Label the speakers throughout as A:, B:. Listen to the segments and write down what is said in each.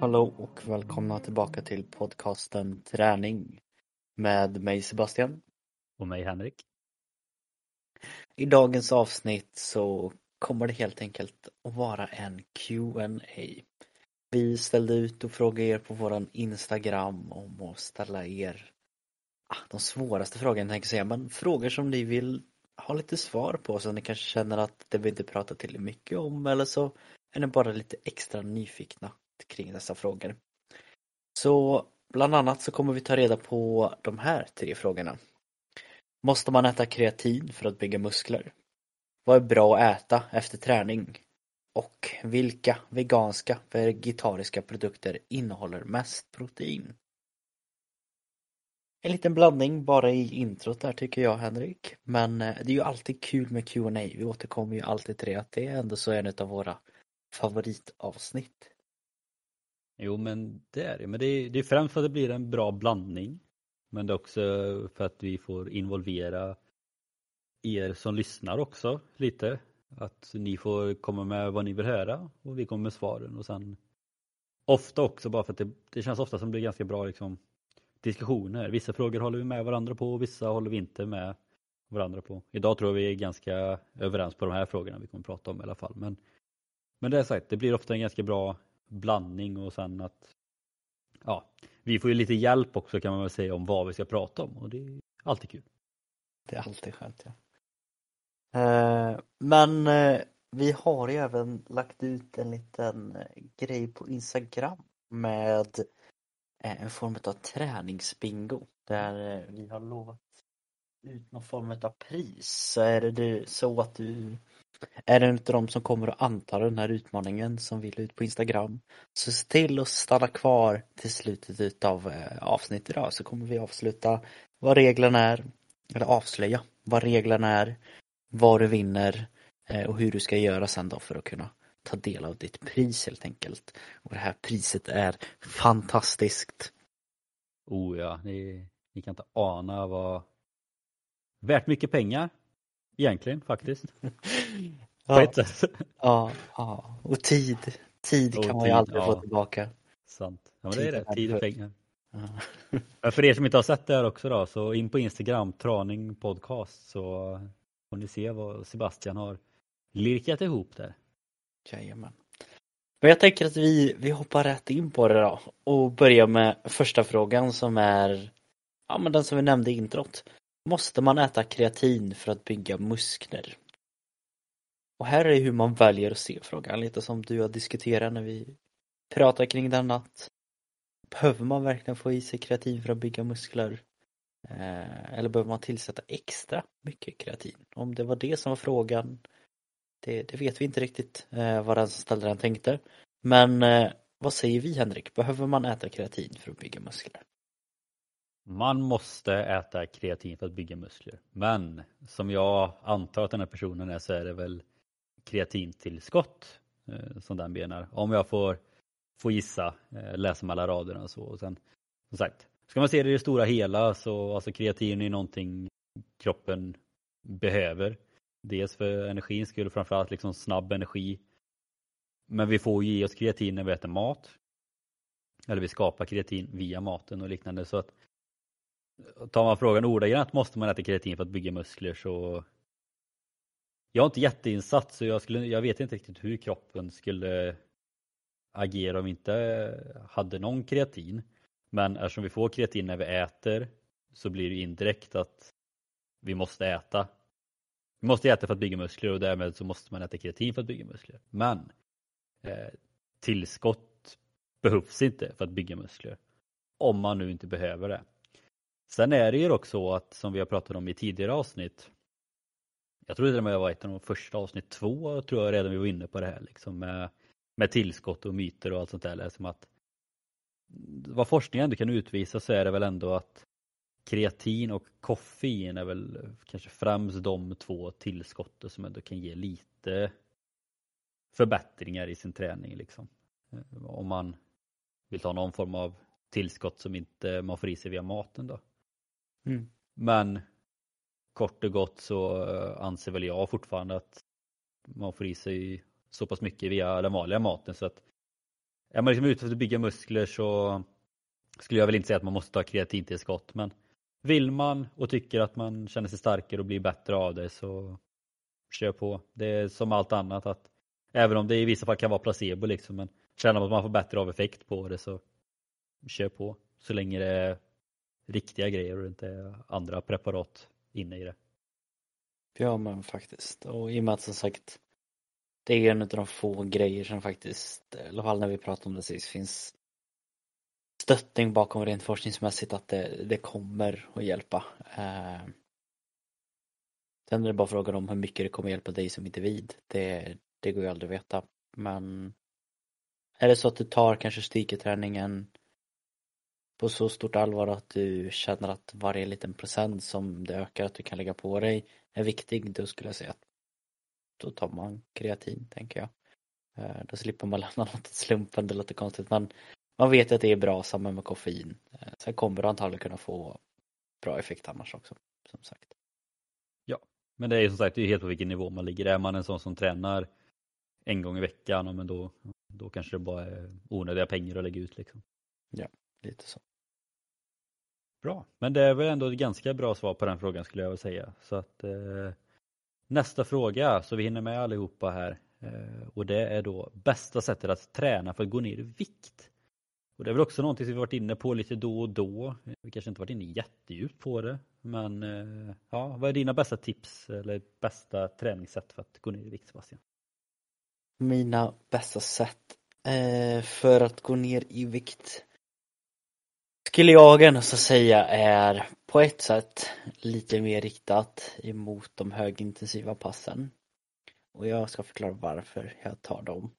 A: Hallå och välkomna tillbaka till podcasten Träning med mig Sebastian.
B: Och mig Henrik.
A: I dagens avsnitt så kommer det helt enkelt att vara en Q&A. Vi ställde ut och frågade er på våran Instagram om att ställa er ah, de svåraste frågorna tänker jag säga, men frågor som ni vill ha lite svar på så ni kanske känner att det vi inte pratar till mycket om eller så är ni bara lite extra nyfikna kring dessa frågor. Så bland annat så kommer vi ta reda på de här tre frågorna. Måste man äta kreatin för att bygga muskler? Vad är bra att äta efter träning? Och vilka veganska vegetariska produkter innehåller mest protein? En liten blandning bara i introt där tycker jag Henrik. Men eh, det är ju alltid kul med Q&A. Vi återkommer ju alltid till det att det är ändå så en av våra favoritavsnitt.
B: Jo men det är det. Men det är, det är främst för att det blir en bra blandning. Men det är också för att vi får involvera er som lyssnar också lite. Att ni får komma med vad ni vill höra och vi kommer med svaren och sen ofta också bara för att det, det känns ofta som det blir ganska bra liksom, diskussioner. Vissa frågor håller vi med varandra på och vissa håller vi inte med varandra på. Idag tror jag vi är ganska överens på de här frågorna vi kommer prata om i alla fall. Men, men det är sagt, det blir ofta en ganska bra blandning och sen att ja, vi får ju lite hjälp också kan man väl säga om vad vi ska prata om och det är alltid kul.
A: Det är alltid skönt ja. Eh, men eh, vi har ju även lagt ut en liten eh, grej på Instagram med en form av träningsbingo där vi har lovat ut någon form av pris. Så är det så att du är en av de som kommer att anta den här utmaningen som vill ut på Instagram så se till att stanna kvar till slutet av avsnittet idag så kommer vi avsluta vad reglerna är eller avslöja vad reglerna är vad du vinner eh, och hur du ska göra sen då för att kunna ta del av ditt pris helt enkelt. Och det här priset är fantastiskt.
B: Oh ja, ni, ni kan inte ana vad värt mycket pengar egentligen faktiskt.
A: ja, ja, ja, och tid. Tid kan man ju aldrig ja. få tillbaka.
B: Sant. Ja, men det är det, tid och pengar. Ja. För er som inte har sett det här också då, så in på Instagram, Traning Podcast, så får ni se vad Sebastian har lirkat ihop där.
A: Jajamän. Men jag tänker att vi, vi hoppar rätt in på det då och börjar med första frågan som är ja, men den som vi nämnde i introt. Måste man äta kreatin för att bygga muskler? Och här är hur man väljer att se frågan, lite som du har diskuterat när vi pratar kring den att behöver man verkligen få i sig kreatin för att bygga muskler? Eh, eller behöver man tillsätta extra mycket kreatin? Om det var det som var frågan, det, det vet vi inte riktigt eh, vad den som ställde den tänkte. Men eh, vad säger vi Henrik, behöver man äta kreatin för att bygga muskler?
B: Man måste äta kreatin för att bygga muskler. Men som jag antar att den här personen är så är det väl kreatintillskott eh, som den menar. Om jag får, får gissa, eh, läsa mellan raderna och så. Och sen, som sagt, Ska man se det i det stora hela så alltså kreatin är någonting kroppen behöver. Dels för energins skull, framförallt liksom snabb energi. Men vi får ju ge oss kreatin när vi äter mat. Eller vi skapar kreatin via maten och liknande. Så att tar man frågan ordagrant måste man äta kreatin för att bygga muskler så jag är inte jätteinsatt så jag, skulle, jag vet inte riktigt hur kroppen skulle agera om vi inte hade någon kreatin. Men eftersom vi får kreatin när vi äter så blir det indirekt att vi måste äta. Vi måste äta för att bygga muskler och därmed så måste man äta kreatin för att bygga muskler. Men eh, tillskott behövs inte för att bygga muskler. Om man nu inte behöver det. Sen är det ju också så att som vi har pratat om i tidigare avsnitt. Jag tror det var ett av de första avsnitt två tror jag redan vi var inne på det här liksom med, med tillskott och myter och allt sånt där. Liksom att vad forskningen ändå kan utvisa så är det väl ändå att kreatin och koffein är väl kanske främst de två tillskotten som ändå kan ge lite förbättringar i sin träning liksom. Om man vill ta någon form av tillskott som inte man får i sig via maten då.
A: Mm.
B: Men kort och gott så eh, anser väl jag fortfarande att man får i sig så pass mycket via den vanliga maten så att är man liksom ute efter att bygga muskler så skulle jag väl inte säga att man måste ta kreatintillskott men vill man och tycker att man känner sig starkare och blir bättre av det så kör på. Det är som allt annat att även om det i vissa fall kan vara placebo liksom men känner man att man får bättre av effekt på det så kör på. Så länge det är riktiga grejer och inte är andra preparat inne i det.
A: Ja men faktiskt. Och i och med att som sagt det är en av de få grejer som faktiskt, i alla fall när vi pratade om det sist, finns stöttning bakom rent forskningsmässigt att det, det kommer att hjälpa. Eh, sen är det bara frågan om hur mycket det kommer hjälpa dig som individ. Det, det går ju aldrig att veta. Men är det så att du tar kanske styrketräningen på så stort allvar att du känner att varje liten procent som det ökar att du kan lägga på dig är viktig, då skulle jag säga att då tar man kreatin, tänker jag. Eh, då slipper man lämna något åt slumpen, det låter konstigt men man vet att det är bra, samma med koffein. Eh, sen kommer du antagligen kunna få bra effekt annars också, som sagt.
B: Ja, men det är ju som sagt det är helt på vilken nivå man ligger. Är man en sån som tränar en gång i veckan, men då, då kanske det bara är onödiga pengar att lägga ut liksom.
A: Ja, lite så.
B: Bra, men det är väl ändå ett ganska bra svar på den frågan skulle jag vilja säga. Så att eh, Nästa fråga, så vi hinner med allihopa här. Eh, och det är då bästa sättet att träna för att gå ner i vikt. Och det är väl också någonting som vi varit inne på lite då och då. Vi kanske inte varit inne jättedjupt på det. Men eh, ja, vad är dina bästa tips eller bästa träningssätt för att gå ner i vikt Sebastian?
A: Mina bästa sätt eh, för att gå ner i vikt skulle jag ändå säga är på ett sätt lite mer riktat emot de högintensiva passen. Och jag ska förklara varför jag tar dem.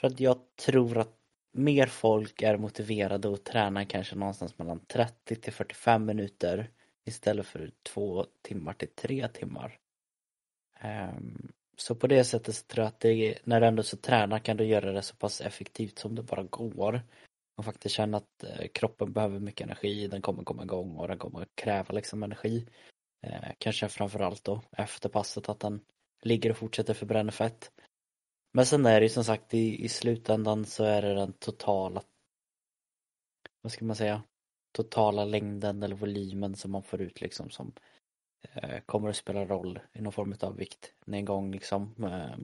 A: För att jag tror att mer folk är motiverade att träna kanske någonstans mellan 30 till 45 minuter istället för två timmar till tre timmar. Um, så på det sättet så tror jag att det, när du ändå så tränar kan du göra det så pass effektivt som det bara går och faktiskt känna att eh, kroppen behöver mycket energi, den kommer komma igång och den kommer kräva liksom energi. Eh, kanske framförallt då efter passet att den ligger och fortsätter förbränna fett. Men sen är det ju som sagt i, i slutändan så är det den totala, vad ska man säga, totala längden eller volymen som man får ut liksom som eh, kommer att spela roll i någon form av viktnedgång liksom. Eh,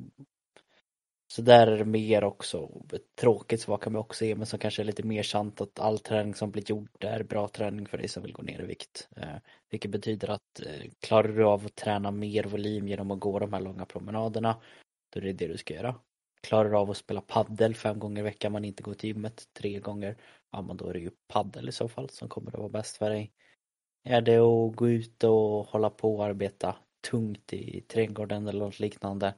A: så där är det mer också, ett tråkigt svar kan man också ge men som kanske är lite mer sant att all träning som blir gjord är bra träning för dig som vill gå ner i vikt. Eh, vilket betyder att eh, klarar du av att träna mer volym genom att gå de här långa promenaderna, då är det det du ska göra. Klarar du av att spela paddel fem gånger i veckan men inte gå till gymmet tre gånger, ja men då är det ju paddel i så fall som kommer att vara bäst för dig. Är det att gå ut och hålla på och arbeta tungt i trädgården eller något liknande,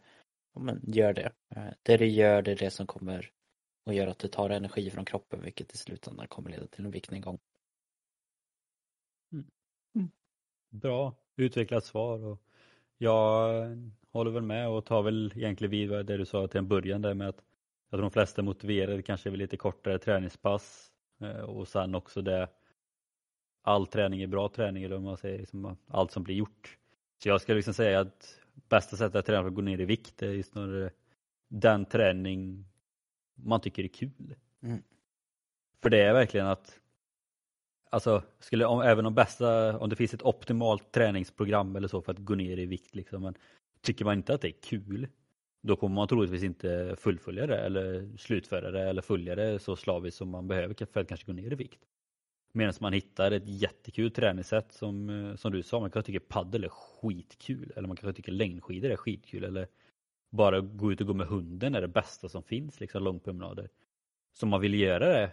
A: ja, men gör det. Eh, det du gör, det är det som kommer att göra att du tar energi från kroppen vilket i slutändan kommer leda till en viktnedgång.
B: Mm. Mm. Bra utvecklat svar och jag håller väl med och tar väl egentligen vid det du sa till en början där med att jag tror de flesta motiverade kanske vid lite kortare träningspass eh, och sen också det all träning är bra träning eller om man säger liksom allt som blir gjort. Så jag skulle liksom säga att bästa sättet att träna för att gå ner i vikt är snarare den träning man tycker är kul. Mm. För det är verkligen att Alltså, skulle, om, även om bästa, om det finns ett optimalt träningsprogram eller så för att gå ner i vikt liksom, men tycker man inte att det är kul, då kommer man troligtvis inte fullfölja det eller slutföra det eller följa det så slaviskt som man behöver för att kanske gå ner i vikt. Medan man hittar ett jättekul träningssätt som, eh, som du sa, man kanske tycker paddel är skitkul eller man kanske tycker längdskidor är skitkul eller bara gå ut och gå med hunden är det bästa som finns, liksom långpromenader. Så man vill göra det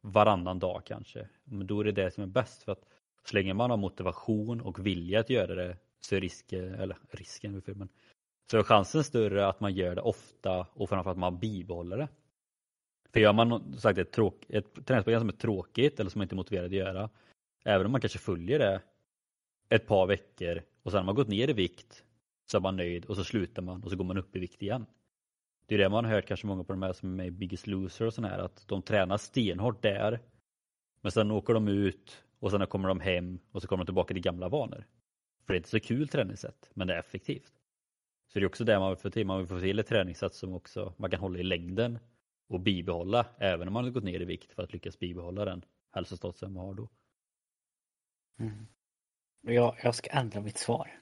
B: varannan dag kanske, men då är det det som är bäst för att så länge man har motivation och vilja att göra det så är risken, eller risken, men så är chansen större att man gör det ofta och framförallt att man bibehåller det. För gör man sagt, ett, tråk, ett träningsprogram som är tråkigt eller som man inte är motiverad att göra, även om man kanske följer det ett par veckor och sen har man gått ner i vikt så är man nöjd och så slutar man och så går man upp i vikt igen. Det är det man har hört kanske många på de här som är med i Biggest Loser och sådana här att de tränar stenhårt där. Men sen åker de ut och sen kommer de hem och så kommer de tillbaka till gamla vanor. För det är inte så kul träningssätt men det är effektivt. Så det är också det man vill få till. Man vill få till ett träningssätt som också man kan hålla i längden och bibehålla även om man har gått ner i vikt för att lyckas bibehålla den hälsostatusen man har då.
A: Mm. Jag, jag ska ändra mitt svar.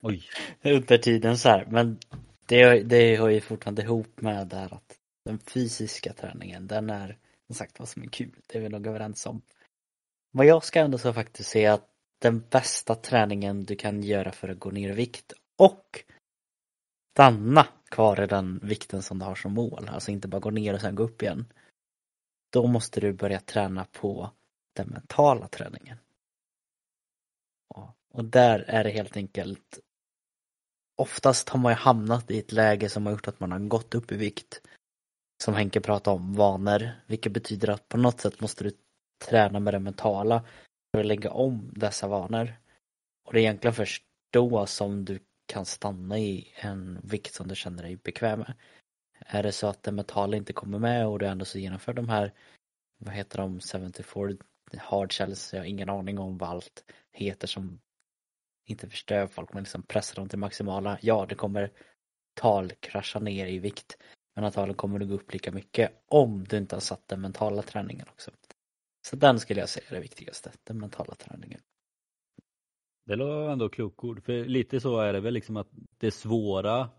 B: Oj.
A: Under tiden så här, men det, det hör ju fortfarande ihop med det här att den fysiska träningen, den är som sagt vad som är kul, det är vi nog överens om. Vad jag ska ändå så faktiskt säga att den bästa träningen du kan göra för att gå ner i vikt och stanna kvar i den vikten som du har som mål, alltså inte bara gå ner och sen gå upp igen. Då måste du börja träna på den mentala träningen. Och där är det helt enkelt Oftast har man ju hamnat i ett läge som har gjort att man har gått upp i vikt. Som Henke pratade om, vanor, vilket betyder att på något sätt måste du träna med det mentala för att lägga om dessa vanor. Och det är egentligen först då som du kan stanna i en vikt som du känner dig bekväm med. Är det så att det mentala inte kommer med och du ändå så genomför de här, vad heter de, 74 hard shells, jag har ingen aning om vad allt heter som inte förstör folk men liksom pressa dem till maximala. Ja, det kommer tal krascha ner i vikt. Men antagligen kommer du gå upp lika mycket om du inte har satt den mentala träningen också. Så den skulle jag säga är det viktigaste, den mentala träningen.
B: Det låter ändå klokord, för lite så är det väl liksom att det svåra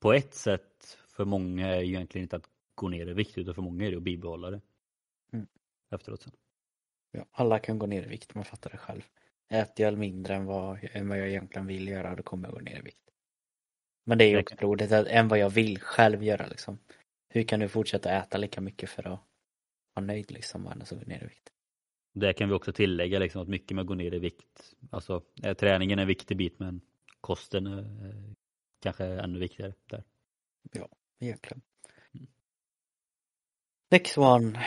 B: på ett sätt för många är ju egentligen inte att gå ner i vikt utan för många är det att bibehålla det. Mm. Efteråt sen.
A: Ja, alla kan gå ner i vikt, man fattar det själv. Äter jag mindre än vad, än vad jag egentligen vill göra då kommer jag gå ner i vikt. Men det är ju också roligt än vad jag vill själv göra liksom. Hur kan du fortsätta äta lika mycket för att vara nöjd liksom och ändå gå ner i vikt?
B: Det kan vi också tillägga liksom att mycket med att gå ner i vikt, alltså träningen är en viktig bit men kosten är kanske ännu viktigare där.
A: Ja, egentligen. Mm. Next one.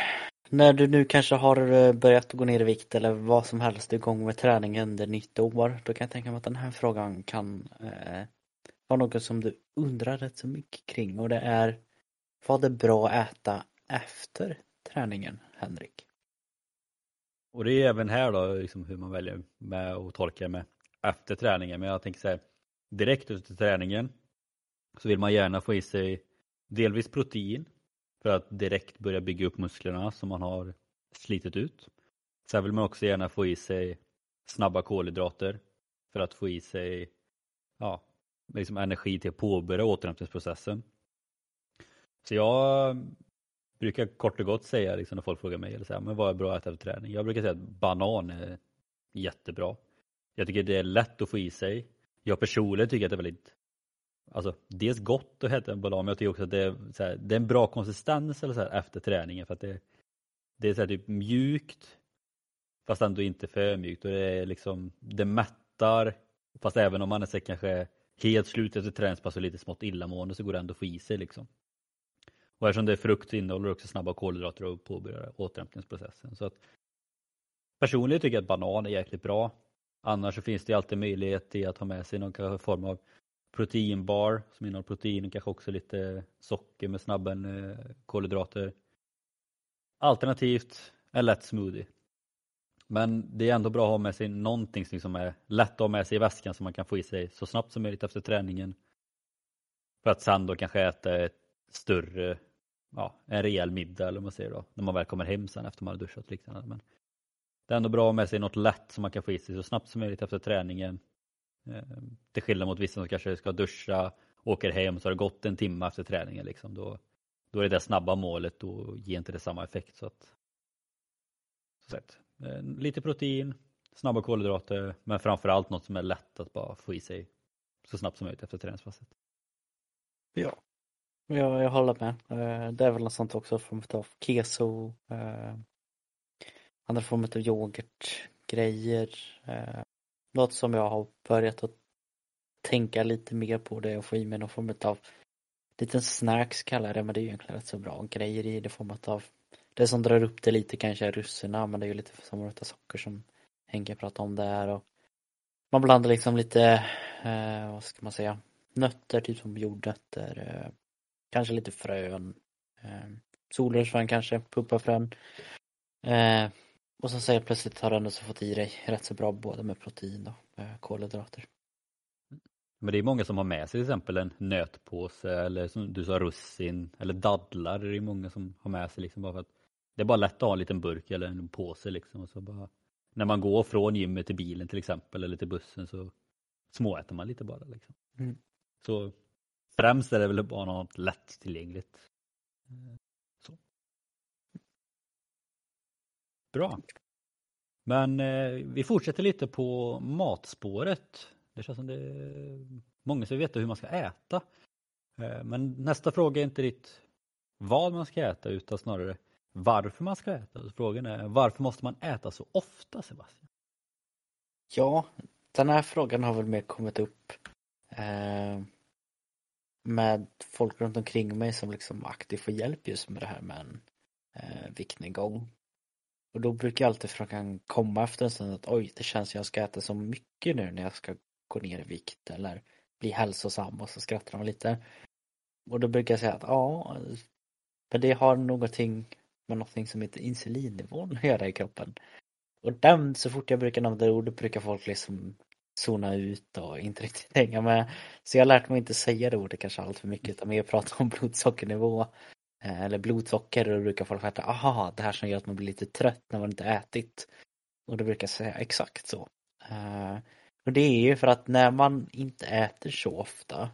A: När du nu kanske har eh, börjat gå ner i vikt eller vad som helst igång med träningen under nytt år, då kan jag tänka mig att den här frågan kan eh, vara något som du undrar rätt så mycket kring och det är vad är bra att äta efter träningen, Henrik?
B: Och det är även här då liksom hur man väljer med och tolkar med efter träningen. Men jag tänker så här, direkt efter träningen så vill man gärna få i sig delvis protein för att direkt börja bygga upp musklerna som man har slitit ut. Sen vill man också gärna få i sig snabba kolhydrater för att få i sig ja, liksom energi till att påbörja återhämtningsprocessen. Så jag brukar kort och gott säga liksom, när folk frågar mig eller så här, men vad är bra att äta efter träning? Jag brukar säga att banan är jättebra. Jag tycker det är lätt att få i sig. Jag personligen tycker att det är väldigt alltså, dels gott att äta en banan men jag tycker också att det är, så här, det är en bra konsistens eller så här, efter träningen för att det, det är så här, typ mjukt fast ändå inte för mjukt och det är liksom det mättar fast även om man är så kanske helt slut efter träningspass och lite smått illamående så går det ändå att få i sig liksom. Och eftersom det är frukt så innehåller det också snabba kolhydrater och påbörjar återhämtningsprocessen. Så att personligen tycker jag att banan är jäkligt bra. Annars så finns det alltid möjlighet till att ha med sig någon form av proteinbar som innehåller protein och kanske också lite socker med snabba eh, kolhydrater. Alternativt en lätt smoothie. Men det är ändå bra att ha med sig någonting som är lätt att ha med sig i väskan som man kan få i sig så snabbt som möjligt efter träningen. För att sen då kanske äta ett större, ja, en rejäl middag eller vad man säger då, när man väl kommer hem sen efter man har duschat och liknande. Men det är ändå bra att ha med sig något lätt som man kan få i sig så snabbt som möjligt efter träningen Eh, till skillnad mot vissa som kanske ska duscha, åker hem så har det gått en timme efter träningen. Liksom. Då, då är det det snabba målet och ger inte det samma effekt. Så att, så sagt, eh, lite protein, snabba kolhydrater men framförallt något som är lätt att bara få i sig så snabbt som möjligt efter träningspasset.
A: Ja, jag, jag håller med. Eh, det är väl något sånt också, form av keso, andra former av yoghurtgrejer. Något som jag har börjat att tänka lite mer på det och få i mig någon form av liten snacks kallar jag det men det är ju egentligen rätt så bra grejer i det form av det som drar upp det lite kanske är russerna men det är ju lite som att socker som Henke pratade om där och man blandar liksom lite, eh, vad ska man säga, nötter, typ som jordnötter, eh, kanske lite frön, eh, solrosfrön kanske, puppafrön. Eh, och sen så plötsligt har du ändå så fått i dig rätt så bra både med protein och kolhydrater.
B: Men det är många som har med sig till exempel en nötpåse eller som du sa russin eller dadlar. Det är många som har med sig liksom bara för att det är bara lätt att ha en liten burk eller en påse liksom. Och så bara, när man går från gymmet till bilen till exempel eller till bussen så småäter man lite bara. Liksom.
A: Mm.
B: Så främst är det väl bara något lättillgängligt. Bra. Men eh, vi fortsätter lite på matspåret. Det känns som det är många som vill veta hur man ska äta. Eh, men nästa fråga är inte ditt vad man ska äta utan snarare varför man ska äta. Så frågan är varför måste man äta så ofta Sebastian?
A: Ja, den här frågan har väl mer kommit upp eh, med folk runt omkring mig som liksom aktivt får hjälp just med det här med en eh, viktnedgång. Och då brukar alltid frågan komma efter en stund att oj, det känns som jag ska äta så mycket nu när jag ska gå ner i vikt eller bli hälsosam och så skrattar de lite. Och då brukar jag säga att ja, men det har någonting med någonting som heter insulinnivån att göra i kroppen. Och den, så fort jag brukar nämna det ordet brukar folk liksom zona ut och inte riktigt hänga med. Så jag har lärt mig att inte säga det ordet kanske allt för mycket utan mer prata om blodsockernivå Eh, eller blodsocker och då brukar folk veta, aha, det här som gör att man blir lite trött när man inte ätit. Och då brukar jag säga exakt så. Eh, och det är ju för att när man inte äter så ofta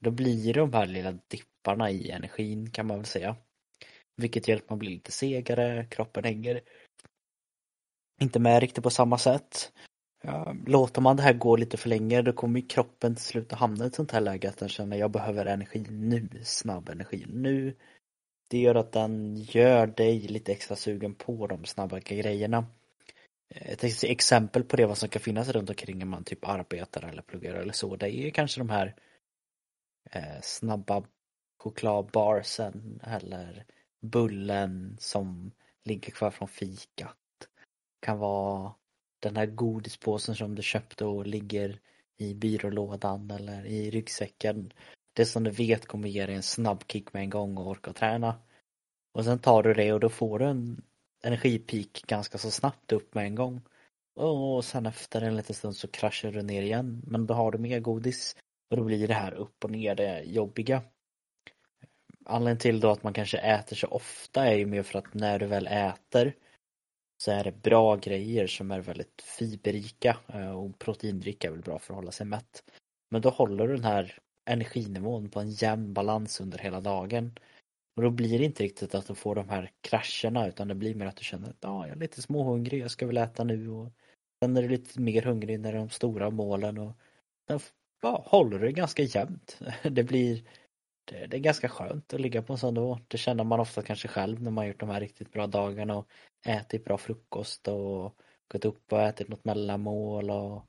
A: då blir det de här lilla dipparna i energin kan man väl säga. Vilket gör att man blir lite segare, kroppen hänger inte med riktigt på samma sätt. Låter man det här gå lite för länge då kommer kroppen till slut att hamna i ett sånt här läge att den känner jag behöver energi nu, snabb energi nu. Det gör att den gör dig lite extra sugen på de snabba grejerna. Eh, ett exempel på det vad som kan finnas runt omkring när man typ arbetar eller pluggar eller så, det är kanske de här eh, snabba chokladbarsen eller bullen som ligger kvar från fikat. Det Kan vara den här godispåsen som du köpte och ligger i byrålådan eller i ryggsäcken. Det som du vet kommer ge dig en snabb kick med en gång och orka träna. Och sen tar du det och då får du en energipik ganska så snabbt upp med en gång. Och sen efter en liten stund så kraschar du ner igen. Men då har du mer godis. Och då blir det här upp och ner det jobbiga. Anledningen till då att man kanske äter så ofta är ju mer för att när du väl äter så är det bra grejer som är väldigt fiberrika eh, och proteindricka är väl bra för att hålla sig mätt. Men då håller du den här energinivån på en jämn balans under hela dagen. Och då blir det inte riktigt att du får de här krascherna utan det blir mer att du känner att ah, jag är lite småhungrig, jag ska väl äta nu och sen är du lite mer hungrig när det är de stora målen och sen ja, håller du ganska jämnt. Det blir det, det, är ganska skönt att ligga på en sån nivå. Det känner man ofta kanske själv när man gjort de här riktigt bra dagarna och ätit bra frukost och gått upp och ätit något mellanmål och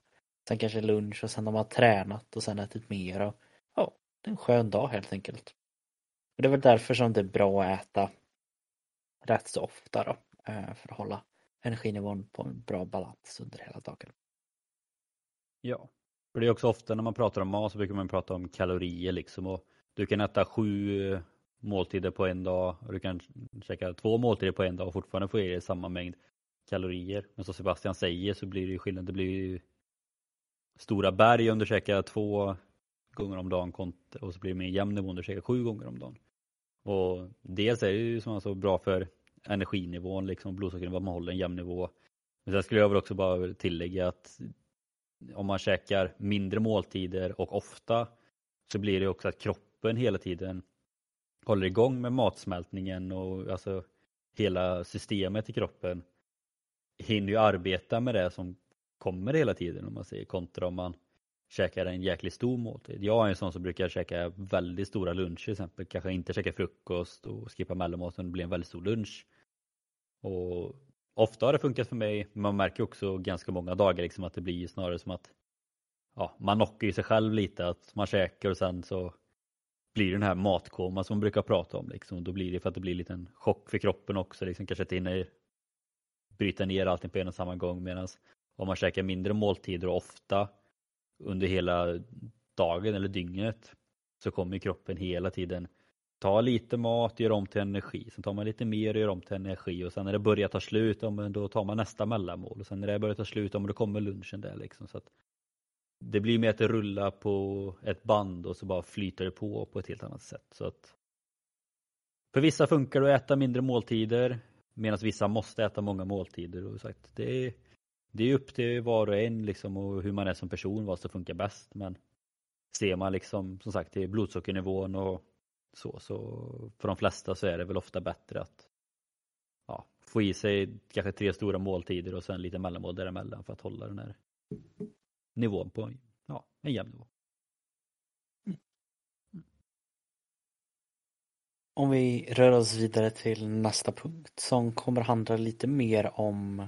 A: sen kanske lunch och sen har man tränat och sen ätit mer och en skön dag helt enkelt. Och det är väl därför som det är bra att äta rätt så ofta då, eh, för att hålla energinivån på en bra balans under hela dagen.
B: Ja, för det är också ofta när man pratar om mat så brukar man prata om kalorier liksom och du kan äta sju eh, måltider på en dag och du kan käka två måltider på en dag och fortfarande få i dig samma mängd kalorier. Men som Sebastian säger så blir det ju skillnad. Det blir ju stora berg om du käkar två gånger om dagen och så blir det mer jämn nivå om du käkar sju gånger om dagen. Och dels är det ju som alltså bra för energinivån, liksom blodsockernivån, man håller en jämn nivå. Men sen skulle jag väl också bara tillägga att om man käkar mindre måltider och ofta så blir det också att kroppen hela tiden håller igång med matsmältningen och alltså hela systemet i kroppen hinner ju arbeta med det som kommer hela tiden om man säger kontra om man käkar en jäkligt stor måltid. Jag är en sån som brukar käka väldigt stora luncher till exempel. Kanske inte käka frukost och skippa mellanmaten. Det blir en väldigt stor lunch. Och ofta har det funkat för mig. Men man märker också ganska många dagar liksom att det blir snarare som att ja, man knockar ju sig själv lite. Att man käkar och sen så blir det den här matkoma som man brukar prata om. Liksom. Då blir det för att det blir en liten chock för kroppen också. Liksom, kanske inte hinner bryta ner allting på en och samma gång. Medan om man käkar mindre måltider och ofta under hela dagen eller dygnet så kommer kroppen hela tiden ta lite mat, göra om till energi. Sen tar man lite mer och gör om till energi och sen när det börjar ta slut, då tar man nästa mellanmål. Och sen när det börjar ta slut, då kommer lunchen där liksom. Så att det blir mer att det rullar på ett band och så bara flyter det på på ett helt annat sätt. Så att för vissa funkar det att äta mindre måltider medan vissa måste äta många måltider. Och sagt, det, är, det är upp till var och en liksom och hur man är som person vad som funkar bäst. Men ser man liksom som sagt till blodsockernivån och så, så för de flesta så är det väl ofta bättre att ja, få i sig kanske tre stora måltider och sen lite mellanmål däremellan för att hålla den här nivån på ja, en jämn nivå.
A: Om vi rör oss vidare till nästa punkt som kommer handla lite mer om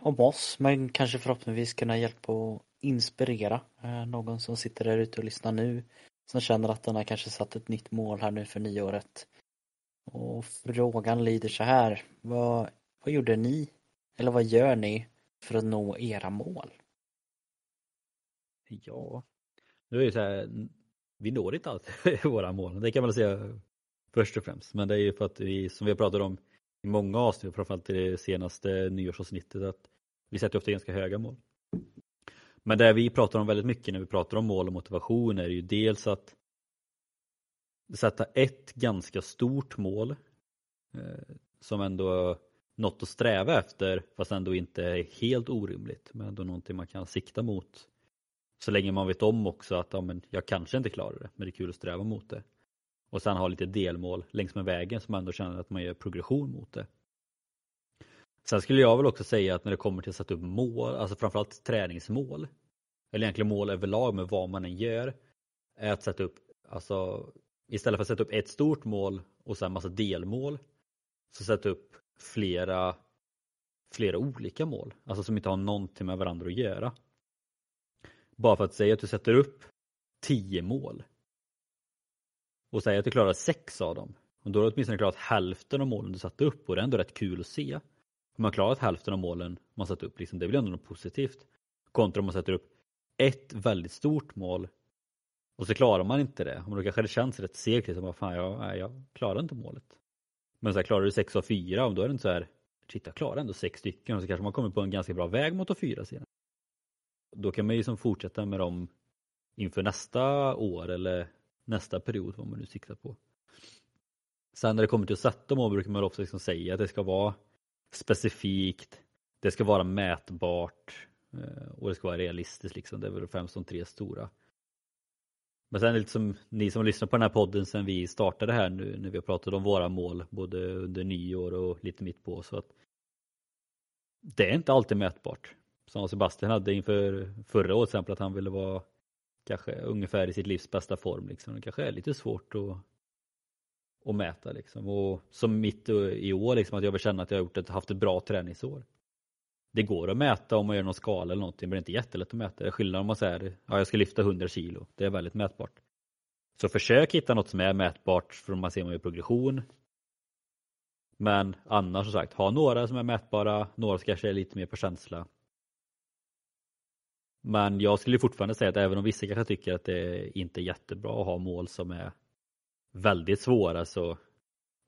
A: om oss men kanske förhoppningsvis kunna hjälpa och inspirera eh, någon som sitter där ute och lyssnar nu som känner att den har kanske satt ett nytt mål här nu för nyåret. Och frågan lyder så här, vad, vad gjorde ni eller vad gör ni för att nå era mål?
B: Ja, nu är det så här, vi når inte alltid våra mål. Det kan man säga först och främst. Men det är ju för att vi, som vi har pratat om i många avsnitt, framförallt i det senaste nyårsavsnittet, att vi sätter ofta ganska höga mål. Men det vi pratar om väldigt mycket när vi pratar om mål och motivation är ju dels att sätta ett ganska stort mål eh, som ändå något att sträva efter fast ändå inte är helt orimligt men ändå någonting man kan sikta mot så länge man vet om också att ja, men jag kanske inte klarar det, men det är kul att sträva mot det. Och sen ha lite delmål längs med vägen som man ändå känner att man gör progression mot det. Sen skulle jag väl också säga att när det kommer till att sätta upp mål, alltså framförallt träningsmål, eller egentligen mål överlag med vad man än gör, är att sätta upp, alltså istället för att sätta upp ett stort mål och sen massa delmål, så sätta upp flera, flera olika mål, alltså som inte har någonting med varandra att göra. Bara för att säga att du sätter upp tio mål och säg att du klarar sex av dem. Och då har du åtminstone klarat hälften av målen du satte upp och det är ändå rätt kul att se. Om man klarat hälften av målen man satt upp, liksom, det blir ändå något positivt. Kontra om man sätter upp ett väldigt stort mål och så klarar man inte det. Och då kanske det känns rätt segt, liksom, fan jag, jag klarar inte målet. Men så här, klarar du sex av fyra, och då är det inte så här, shit jag klarar ändå sex stycken och så kanske man kommer på en ganska bra väg mot att fyra sedan. Då kan man ju liksom fortsätta med dem inför nästa år eller nästa period, vad man nu siktar på. Sen när det kommer till att sätta mål brukar man ofta liksom säga att det ska vara specifikt, det ska vara mätbart eh, och det ska vara realistiskt. Liksom. Det är väl främst de tre stora. Men sen liksom, ni som lyssnar på den här podden sen vi startade här nu när vi har pratat om våra mål både under nyår och lite mitt på så att det är inte alltid mätbart. Som Sebastian hade inför förra året till exempel att han ville vara kanske ungefär i sitt livs bästa form. Liksom. Det kanske är lite svårt att, att mäta. Liksom. Och som mitt i år, liksom, att jag vill känna att jag har gjort ett, haft ett bra träningsår. Det går att mäta om man gör någon skala eller någonting, men det är inte jättelätt att mäta. Det är skillnad om man säger ja, jag ska lyfta 100 kilo. Det är väldigt mätbart. Så försök hitta något som är mätbart för man ser om man gör progression. Men annars som sagt, ha några som är mätbara, några som kanske är lite mer på känsla. Men jag skulle fortfarande säga att även om vissa kanske tycker att det inte är jättebra att ha mål som är väldigt svåra så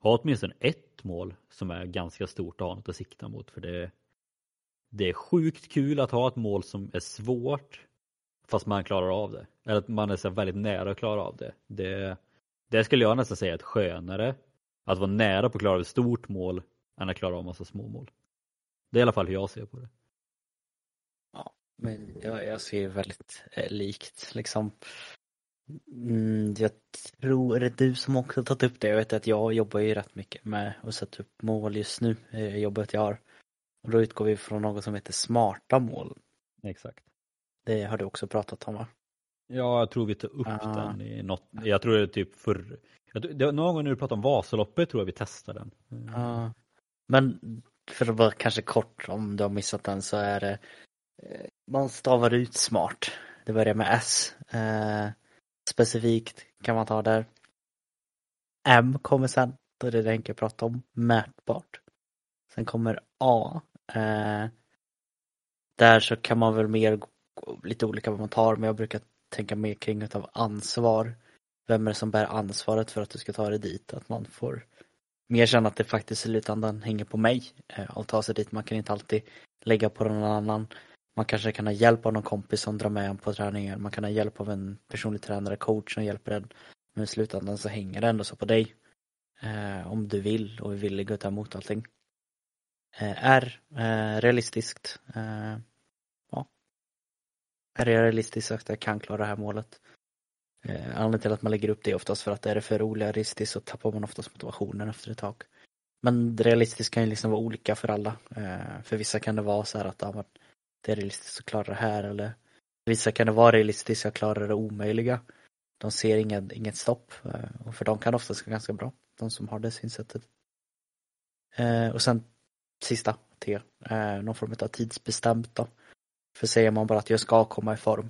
B: ha åtminstone ett mål som är ganska stort att ha något att sikta mot för det, det är sjukt kul att ha ett mål som är svårt fast man klarar av det. Eller att man är så väldigt nära att klara av det. det. Det skulle jag nästan säga är ett skönare att vara nära på att klara av ett stort mål än att klara av massa små mål. Det är i alla fall hur jag ser på det.
A: Men jag, jag ser väldigt eh, likt liksom. Mm, jag tror, är det du som också tagit upp det? Jag vet att jag jobbar ju rätt mycket med att sätta upp mål just nu, eh, jobbet jag har. Och då utgår vi från något som heter smarta mål.
B: Exakt.
A: Det har du också pratat om va?
B: Ja, jag tror vi tar upp ah. den i något, jag tror det är typ för, det, någon gång när du pratade om Vasaloppet tror jag vi testade den.
A: Ja. Ah. Men för att vara kanske kort om du har missat den så är det Eh, man stavar ut smart. Det börjar med S. Eh, specifikt kan man ta där. M kommer sen. Då är det det jag prata om. Mätbart. Sen kommer A. Eh, där så kan man väl mer lite olika vad man tar men jag brukar tänka mer kring utav ansvar. Vem är det som bär ansvaret för att du ska ta dig dit? Att man får mer känna att det faktiskt i slutändan hänger på mig eh, att ta sig dit. Man kan inte alltid lägga på någon annan. Man kanske kan ha hjälp av någon kompis som drar med en på träningen. Man kan ha hjälp av en personlig tränare, coach som hjälper en. Men i slutändan så hänger det ändå så på dig. Eh, om du vill och är villig att ta emot allting. Eh, är eh, realistiskt. Eh, ja. Är det realistiskt att jag kan klara det här målet? Eh, anledningen till att man lägger upp det är oftast för att är det för orealistiskt så tappar man oftast motivationen efter ett tag. Men realistiskt kan ju liksom vara olika för alla. Eh, för vissa kan det vara så här att ja, det är realistiskt att klara det här eller vissa kan det vara realistiskt att klara det omöjliga. De ser inget, inget stopp eh, och för dem kan det oftast gå ganska bra. De som har det synsättet. Eh, och sen sista T, eh, någon form av tidsbestämt då. För säger man bara att jag ska komma i form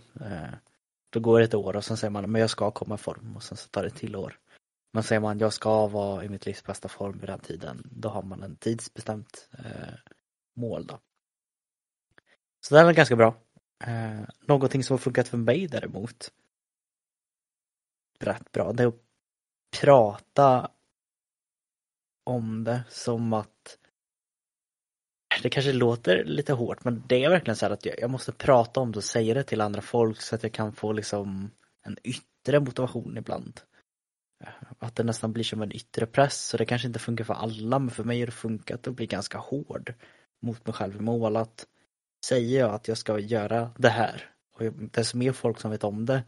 A: då går det ett år och sen säger man men jag ska komma i form och sen så tar det till år. Men säger man jag ska vara i mitt livs bästa form vid den tiden, då har man en tidsbestämt mål då. Så den är ganska bra. Eh, någonting som har funkat för mig däremot, rätt bra, det är att prata om det som att det kanske låter lite hårt men det är verkligen så att jag, måste prata om det och säga det till andra folk så att jag kan få liksom en yttre motivation ibland. Eh, att det nästan blir som en yttre press så det kanske inte funkar för alla men för mig har det funkat att bli ganska hård mot mig själv i mål att säger jag att jag ska göra det här och desto mer folk som vet om det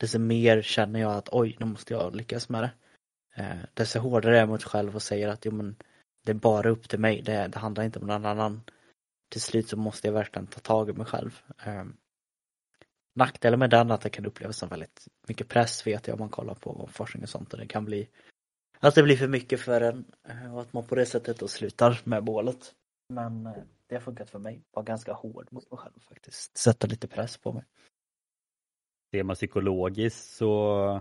A: desto mer känner jag att oj, nu måste jag lyckas med det. Eh, desto hårdare är jag mot själv och säger att jo men det är bara upp till mig, det, det handlar inte om någon annan. Till slut så måste jag verkligen ta tag i mig själv. Eh, nackdelen med den är att det kan upplevas som väldigt mycket press vet jag om man kollar på forskning och sånt och det kan bli att det blir för mycket för en eh, och att man på det sättet då slutar med målet. Men eh, det har funkat för mig, var ganska hård mot mig själv faktiskt. Sätta lite press på mig.
B: Ser man psykologiskt så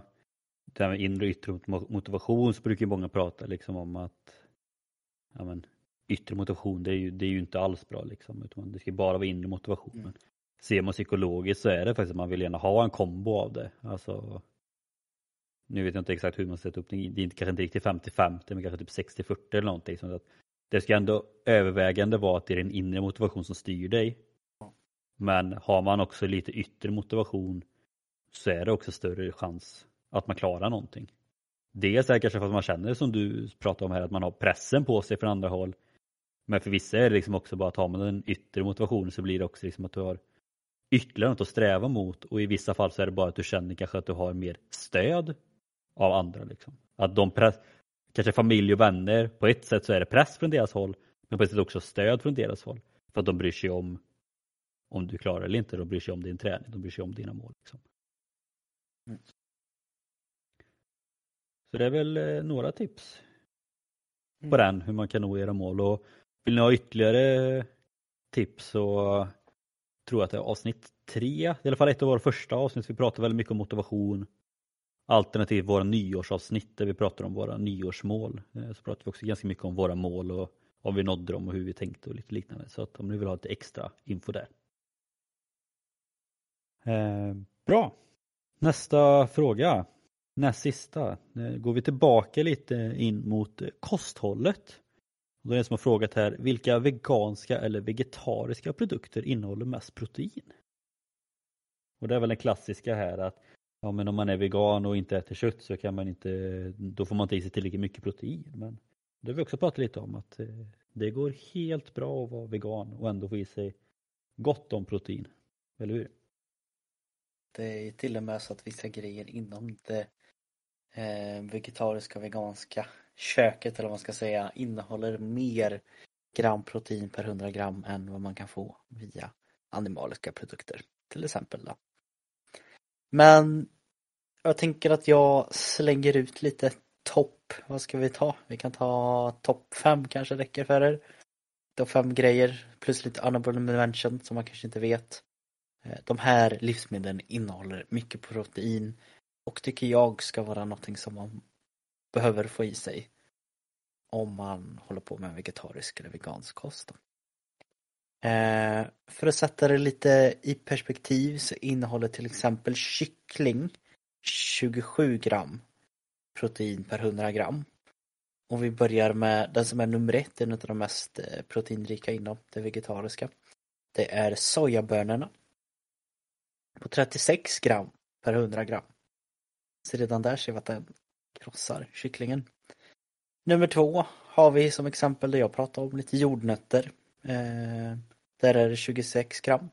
B: det här med inre och yttre motivation så brukar många prata liksom om att ja, men, yttre motivation det är, ju, det är ju inte alls bra liksom utan det ska bara vara inre motivation. Mm. Men ser man psykologiskt så är det faktiskt att man vill gärna ha en kombo av det. Alltså, nu vet jag inte exakt hur man sätter upp det, det är inte, kanske inte riktigt 50-50 men kanske typ 60-40 eller någonting. Så att det ska ändå övervägande vara att det är din inre motivation som styr dig. Men har man också lite yttre motivation så är det också större chans att man klarar någonting. Dels är det kanske för att man känner som du pratar om här att man har pressen på sig från andra håll. Men för vissa är det liksom också bara att har man den yttre motivationen så blir det också liksom att du har ytterligare något att sträva mot och i vissa fall så är det bara att du känner kanske att du har mer stöd av andra. Liksom. Att de press, kanske familj och vänner, på ett sätt så är det press från deras håll men på ett sätt också stöd från deras håll. För att de bryr sig om om du klarar eller inte, de bryr sig om din träning, de bryr sig om dina mål. Liksom. Mm. Så det är väl eh, några tips på mm. den, hur man kan nå era mål. Och vill ni ha ytterligare tips så tror jag att det är avsnitt tre, i alla fall ett av våra första avsnitt. Vi pratar väldigt mycket om motivation. Alternativt våra nyårsavsnitt där vi pratar om våra nyårsmål. Eh, så pratar vi också ganska mycket om våra mål och om vi nådde dem och hur vi tänkte och lite liknande. Så att om ni vill ha lite extra info där. Eh, bra. Nästa fråga näst sista eh, går vi tillbaka lite in mot kosthållet. Då är det som har frågat här, vilka veganska eller vegetariska produkter innehåller mest protein? Och det är väl den klassiska här att ja, men om man är vegan och inte äter kött så kan man inte, då får man inte i sig tillräckligt mycket protein. Men det har vi också pratat lite om att eh, det går helt bra att vara vegan och ändå få i sig gott om protein. Eller hur?
A: Det är till och med så att vissa grejer inom det eh, vegetariska veganska köket eller vad man ska säga innehåller mer gram protein per 100 gram än vad man kan få via animaliska produkter till exempel. Då. Men jag tänker att jag slänger ut lite topp, vad ska vi ta? Vi kan ta topp fem kanske räcker för er. Topp fem grejer plus lite honorable mention som man kanske inte vet. Eh, de här livsmedlen innehåller mycket protein och tycker jag ska vara någonting som man behöver få i sig om man håller på med vegetarisk eller vegansk kost. Eh, för att sätta det lite i perspektiv så innehåller till exempel kyckling 27 gram protein per 100 gram. Och vi börjar med den som är nummer ett, en av de mest eh, proteinrika inom det vegetariska. Det är sojabönorna. På 36 gram per 100 gram. Så redan där ser vi att den krossar kycklingen. Nummer två har vi som exempel det jag pratade om, lite jordnötter. Eh, där är det 26 gram.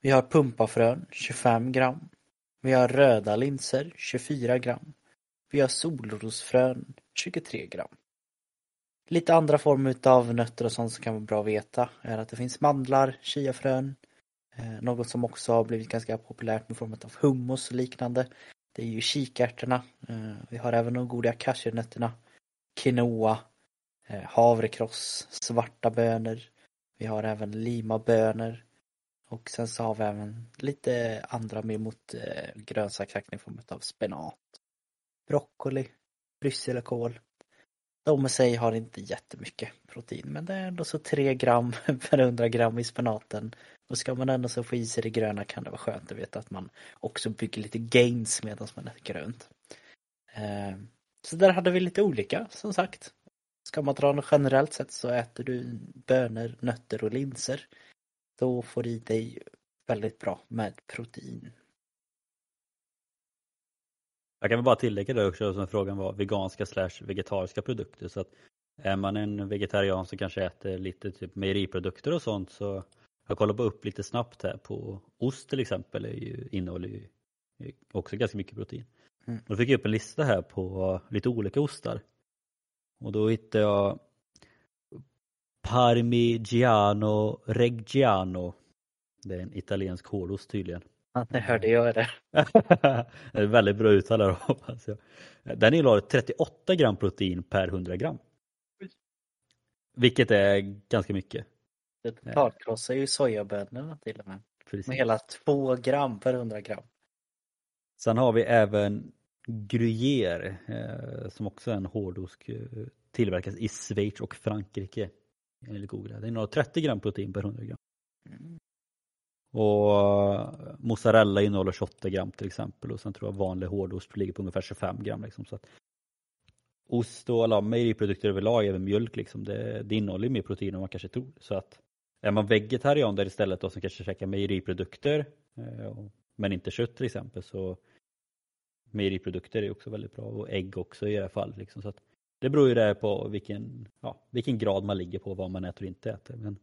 A: Vi har pumpafrön 25 gram. Vi har röda linser 24 gram. Vi har solrosfrön 23 gram. Lite andra former av nötter och sånt som kan vara bra att veta är att det finns mandlar, chiafrön, eh, något som också har blivit ganska populärt med form av hummus och liknande. Det är ju kikärtorna. Eh, vi har även de goda cashewnötterna, quinoa, Eh, havrekross, svarta bönor. Vi har även limabönor. Och sen så har vi även lite andra mer mot eh, grönsaksaktig i form av spenat broccoli, brysselkål. De i sig har inte jättemycket protein men det är ändå så 3 gram per 100 gram i spenaten. Och ska man ändå så få i sig det gröna kan det vara skönt att veta att man också bygger lite gains medan man äter grönt. Eh, så där hade vi lite olika som sagt. Ska man dra något generellt sett så äter du bönor, nötter och linser. Då får du i dig väldigt bra med protein.
B: Jag kan väl bara tillägga det också som frågan var veganska slash vegetariska produkter. Så att är man en vegetarian som kanske äter lite typ mejeriprodukter och sånt så jag kollar upp lite snabbt här på ost till exempel är ju, innehåller ju också ganska mycket protein. Mm. Då fick jag upp en lista här på lite olika ostar. Och då hittade jag Parmigiano Reggiano. Det är en italiensk hårdost tydligen.
A: Ja, det hörde jag det.
B: det är väldigt bra uttal här hoppas jag. Den innehåller 38 gram protein per 100 gram. Vilket är ganska mycket.
A: Det totalkrossar ju sojabönorna till och med. Precis. Med hela 2 gram per 100 gram.
B: Sen har vi även Gruyère eh, som också är en hårdosk eh, tillverkas i Schweiz och Frankrike. Enligt Google. Den innehåller 30 gram protein per 100 gram. Mm. Och eh, mozzarella innehåller 28 gram till exempel och sen tror jag vanlig hårdost ligger på ungefär 25 gram. Liksom, så att ost och alla mejeriprodukter överlag, även mjölk, liksom, det, det innehåller mer protein än man kanske tror. Så att är man vegetarian där istället och som kanske käkar mejeriprodukter eh, men inte kött till exempel så mejeriprodukter är också väldigt bra och ägg också i det här fallet. Liksom, så att det beror ju där på vilken, ja, vilken grad man ligger på vad man äter och inte äter. Men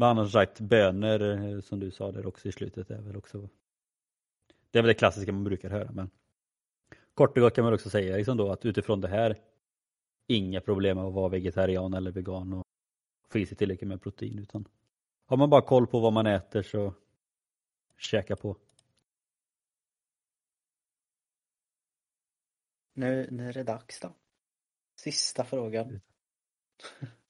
B: men annars sagt bönor eh, som du sa där också i slutet är väl också Det är väl det klassiska man brukar höra men Kort och gott kan man också säga liksom då att utifrån det här Inga problem med att vara vegetarian eller vegan och få i sig tillräckligt med protein utan Har man bara koll på vad man äter så Käka på
A: Nu, nu är det dags då. Sista frågan.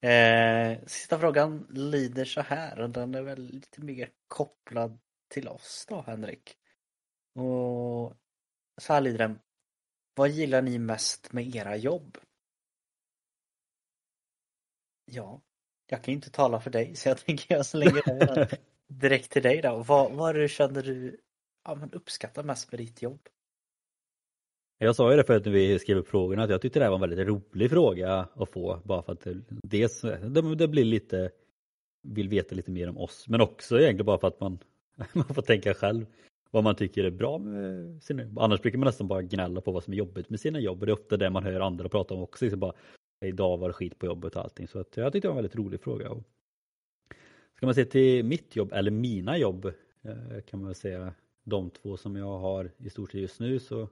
A: Eh, sista frågan lyder så här och den är väl lite mer kopplad till oss då Henrik. Och så här lyder den. Vad gillar ni mest med era jobb? Ja, jag kan inte tala för dig så jag tänker jag slänger den direkt till dig då. Vad, vad är det känner du ja, men uppskattar mest med ditt jobb?
B: Jag sa ju det förut när vi skrev upp frågorna att jag tyckte det här var en väldigt rolig fråga att få bara för att dels det blir lite vill veta lite mer om oss men också egentligen bara för att man, man får tänka själv vad man tycker är bra med sina jobb. Annars brukar man nästan bara gnälla på vad som är jobbigt med sina jobb och det är ofta det man hör andra prata om också. Liksom bara, Idag var det skit på jobbet och allting så att jag tyckte det var en väldigt rolig fråga. Ska man se till mitt jobb eller mina jobb eh, kan man väl säga de två som jag har i stort sett just nu så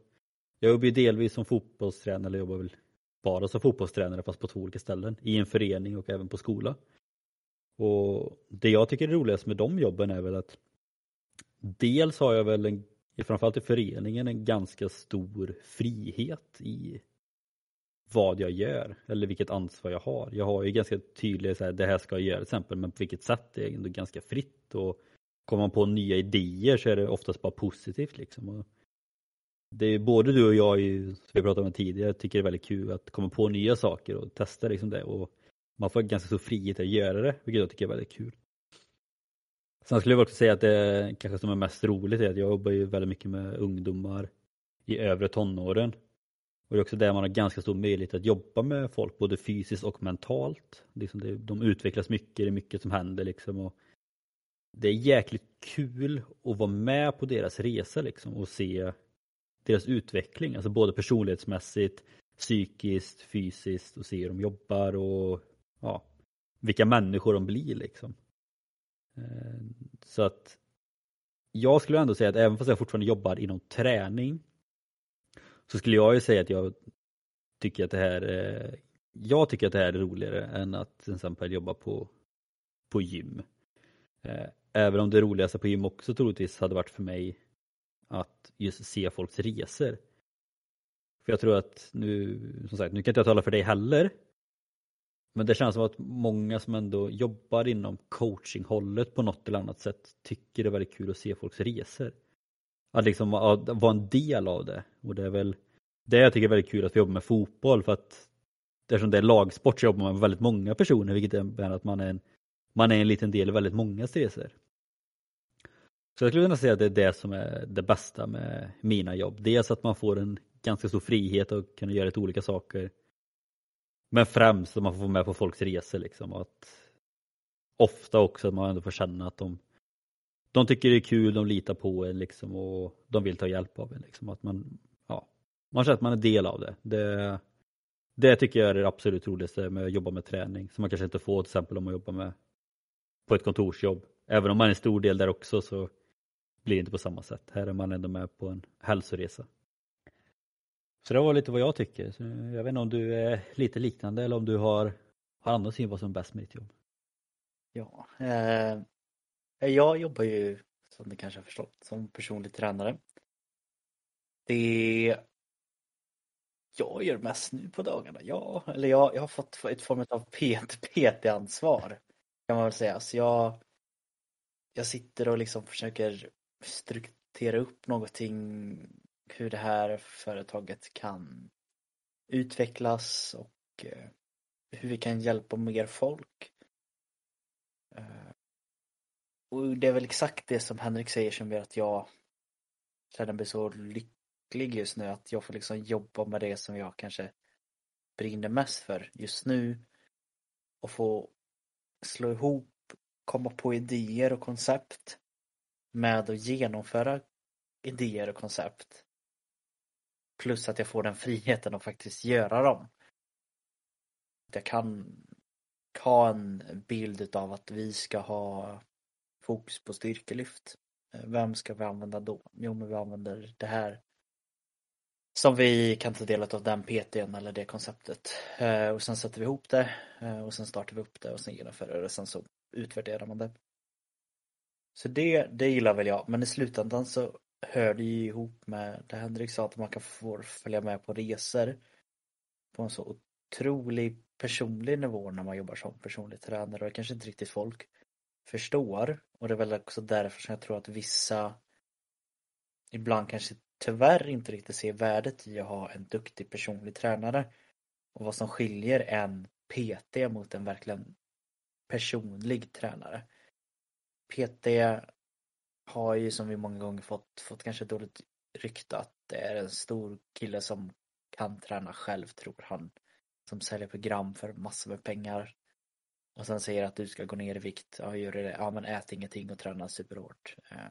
B: jag jobbar ju delvis som fotbollstränare, eller jobbar väl bara som fotbollstränare fast på två olika ställen. I en förening och även på skola. Och Det jag tycker är roligast med de jobben är väl att dels har jag väl, en, framförallt i föreningen, en ganska stor frihet i vad jag gör eller vilket ansvar jag har. Jag har ju ganska tydligt så här, det här ska jag göra till exempel, men på vilket sätt det är ändå ganska fritt. Och Kommer man på nya idéer så är det oftast bara positivt. Liksom. Och det är både du och jag, som vi pratade om tidigare, tycker det är väldigt kul att komma på nya saker och testa liksom det. Och man får ganska stor frihet att göra det, vilket jag tycker är väldigt kul. Sen skulle jag också säga att det kanske som är mest roligt är att jag jobbar ju väldigt mycket med ungdomar i övre tonåren. Och det är också där man har ganska stor möjlighet att jobba med folk både fysiskt och mentalt. Liksom det, de utvecklas mycket, det är mycket som händer liksom. Och det är jäkligt kul att vara med på deras resa liksom och se deras utveckling, alltså både personlighetsmässigt, psykiskt, fysiskt och se hur de jobbar och ja, vilka människor de blir liksom. Eh, så att jag skulle ändå säga att även fast jag fortfarande jobbar inom träning så skulle jag ju säga att jag tycker att det här jag tycker att det här är roligare än att till exempel jobba på, på gym. Eh, även om det roligaste på gym också troligtvis hade varit för mig att just se folks resor. För jag tror att nu, som sagt, nu kan inte jag tala för dig heller. Men det känns som att många som ändå jobbar inom coachinghållet på något eller annat sätt tycker det är väldigt kul att se folks resor. Att liksom vara en del av det. Och det är väl det jag tycker är väldigt kul att vi jobbar med fotboll för att eftersom det är lagsport så jobbar man med väldigt många personer vilket innebär att man är en, man är en liten del i väldigt många resor. Så jag skulle kunna säga att det är det som är det bästa med mina jobb. Dels att man får en ganska stor frihet att kunna göra lite olika saker. Men främst att man får vara med på folks resor liksom. Och att ofta också att man ändå får känna att de, de tycker det är kul, de litar på en liksom och de vill ta hjälp av en. Liksom. Att man, ja, man känner att man är del av det. det. Det tycker jag är det absolut roligaste med att jobba med träning som man kanske inte får till exempel om man jobbar med på ett kontorsjobb. Även om man är en stor del där också så blir inte på samma sätt. Här är man ändå med på en hälsoresa. Så det var lite vad jag tycker. Så jag vet inte om du är lite liknande eller om du har, har andra syn vad som är bäst med ditt jobb?
A: Ja, eh, jag jobbar ju som ni kanske har förstått som personlig tränare. Det jag gör mest nu på dagarna, ja, eller jag, jag har fått ett form av PT-ansvar kan man väl säga. Så jag, jag sitter och liksom försöker strukturera upp någonting hur det här företaget kan utvecklas och eh, hur vi kan hjälpa mer folk. Eh, och det är väl exakt det som Henrik säger som gör att jag känner mig så lycklig just nu att jag får liksom jobba med det som jag kanske brinner mest för just nu och få slå ihop, komma på idéer och koncept med att genomföra idéer och koncept. Plus att jag får den friheten att faktiskt göra dem. Jag kan ha en bild av att vi ska ha fokus på styrkelyft. Eh, vem ska vi använda då? Jo, men vi använder det här som vi kan ta del av den PTn eller det konceptet. Eh, och sen sätter vi ihop det eh, och sen startar vi upp det och sen genomför det och sen så utvärderar man det. Så det, det gillar väl jag, men i slutändan så hör det ju ihop med det Henrik sa att man kan få följa med på resor på en så otrolig personlig nivå när man jobbar som personlig tränare och det kanske inte riktigt folk förstår. Och det är väl också därför som jag tror att vissa ibland kanske tyvärr inte riktigt ser värdet i att ha en duktig personlig tränare. Och vad som skiljer en PT mot en verkligen personlig tränare. PT har ju som vi många gånger fått, fått kanske dåligt rykte att det är en stor kille som kan träna själv tror han. Som säljer program för massor med pengar. Och sen säger att du ska gå ner i vikt. Ja, gör det. Ja, men ät ingenting och träna superhårt. Eh,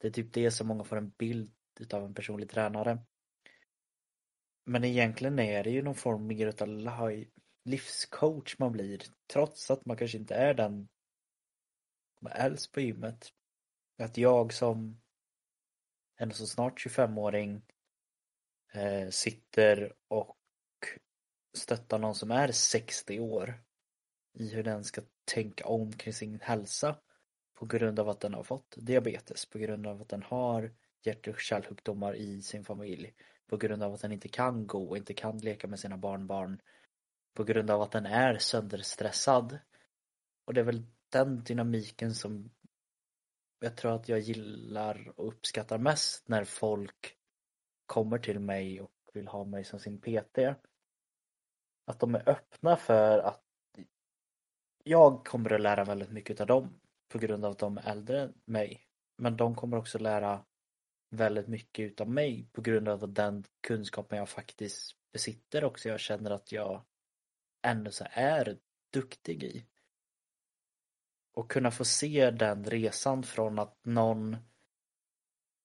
A: det är typ det som många får en bild utav en personlig tränare. Men egentligen är det ju någon form av livscoach man blir. Trots att man kanske inte är den som äldst på gymmet. Att jag som en så snart 25-åring eh, sitter och stöttar någon som är 60 år i hur den ska tänka om kring sin hälsa på grund av att den har fått diabetes, på grund av att den har hjärt och kärlsjukdomar i sin familj, på grund av att den inte kan gå och inte kan leka med sina barnbarn, på grund av att den är sönderstressad. Och det är väl den dynamiken som jag tror att jag gillar och uppskattar mest när folk kommer till mig och vill ha mig som sin PT. Att de är öppna för att jag kommer att lära väldigt mycket av dem på grund av att de är äldre än mig. Men de kommer också lära väldigt mycket utav mig på grund av den kunskapen jag faktiskt besitter också. Jag känner att jag ändå så är duktig i. Och kunna få se den resan från att någon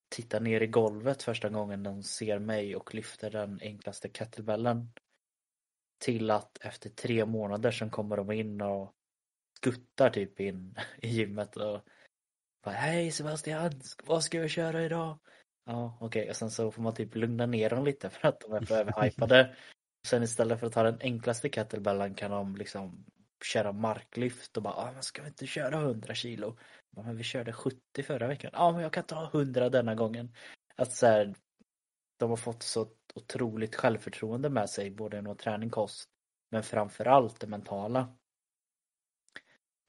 A: tittar ner i golvet första gången de ser mig och lyfter den enklaste kettlebellen till att efter tre månader så kommer de in och skuttar typ in i gymmet och bara Hej Sebastian, vad ska vi köra idag? Ja okej okay. och sen så får man typ lugna ner dem lite för att de är för överhypade. Sen istället för att ta den enklaste kettlebellen kan de liksom köra marklyft och bara ah, men ska vi inte köra 100 kilo? men vi körde 70 förra veckan. Ja men jag kan ta 100 denna gången. Att så här, de har fått så otroligt självförtroende med sig både inom träning, kost men framförallt det mentala.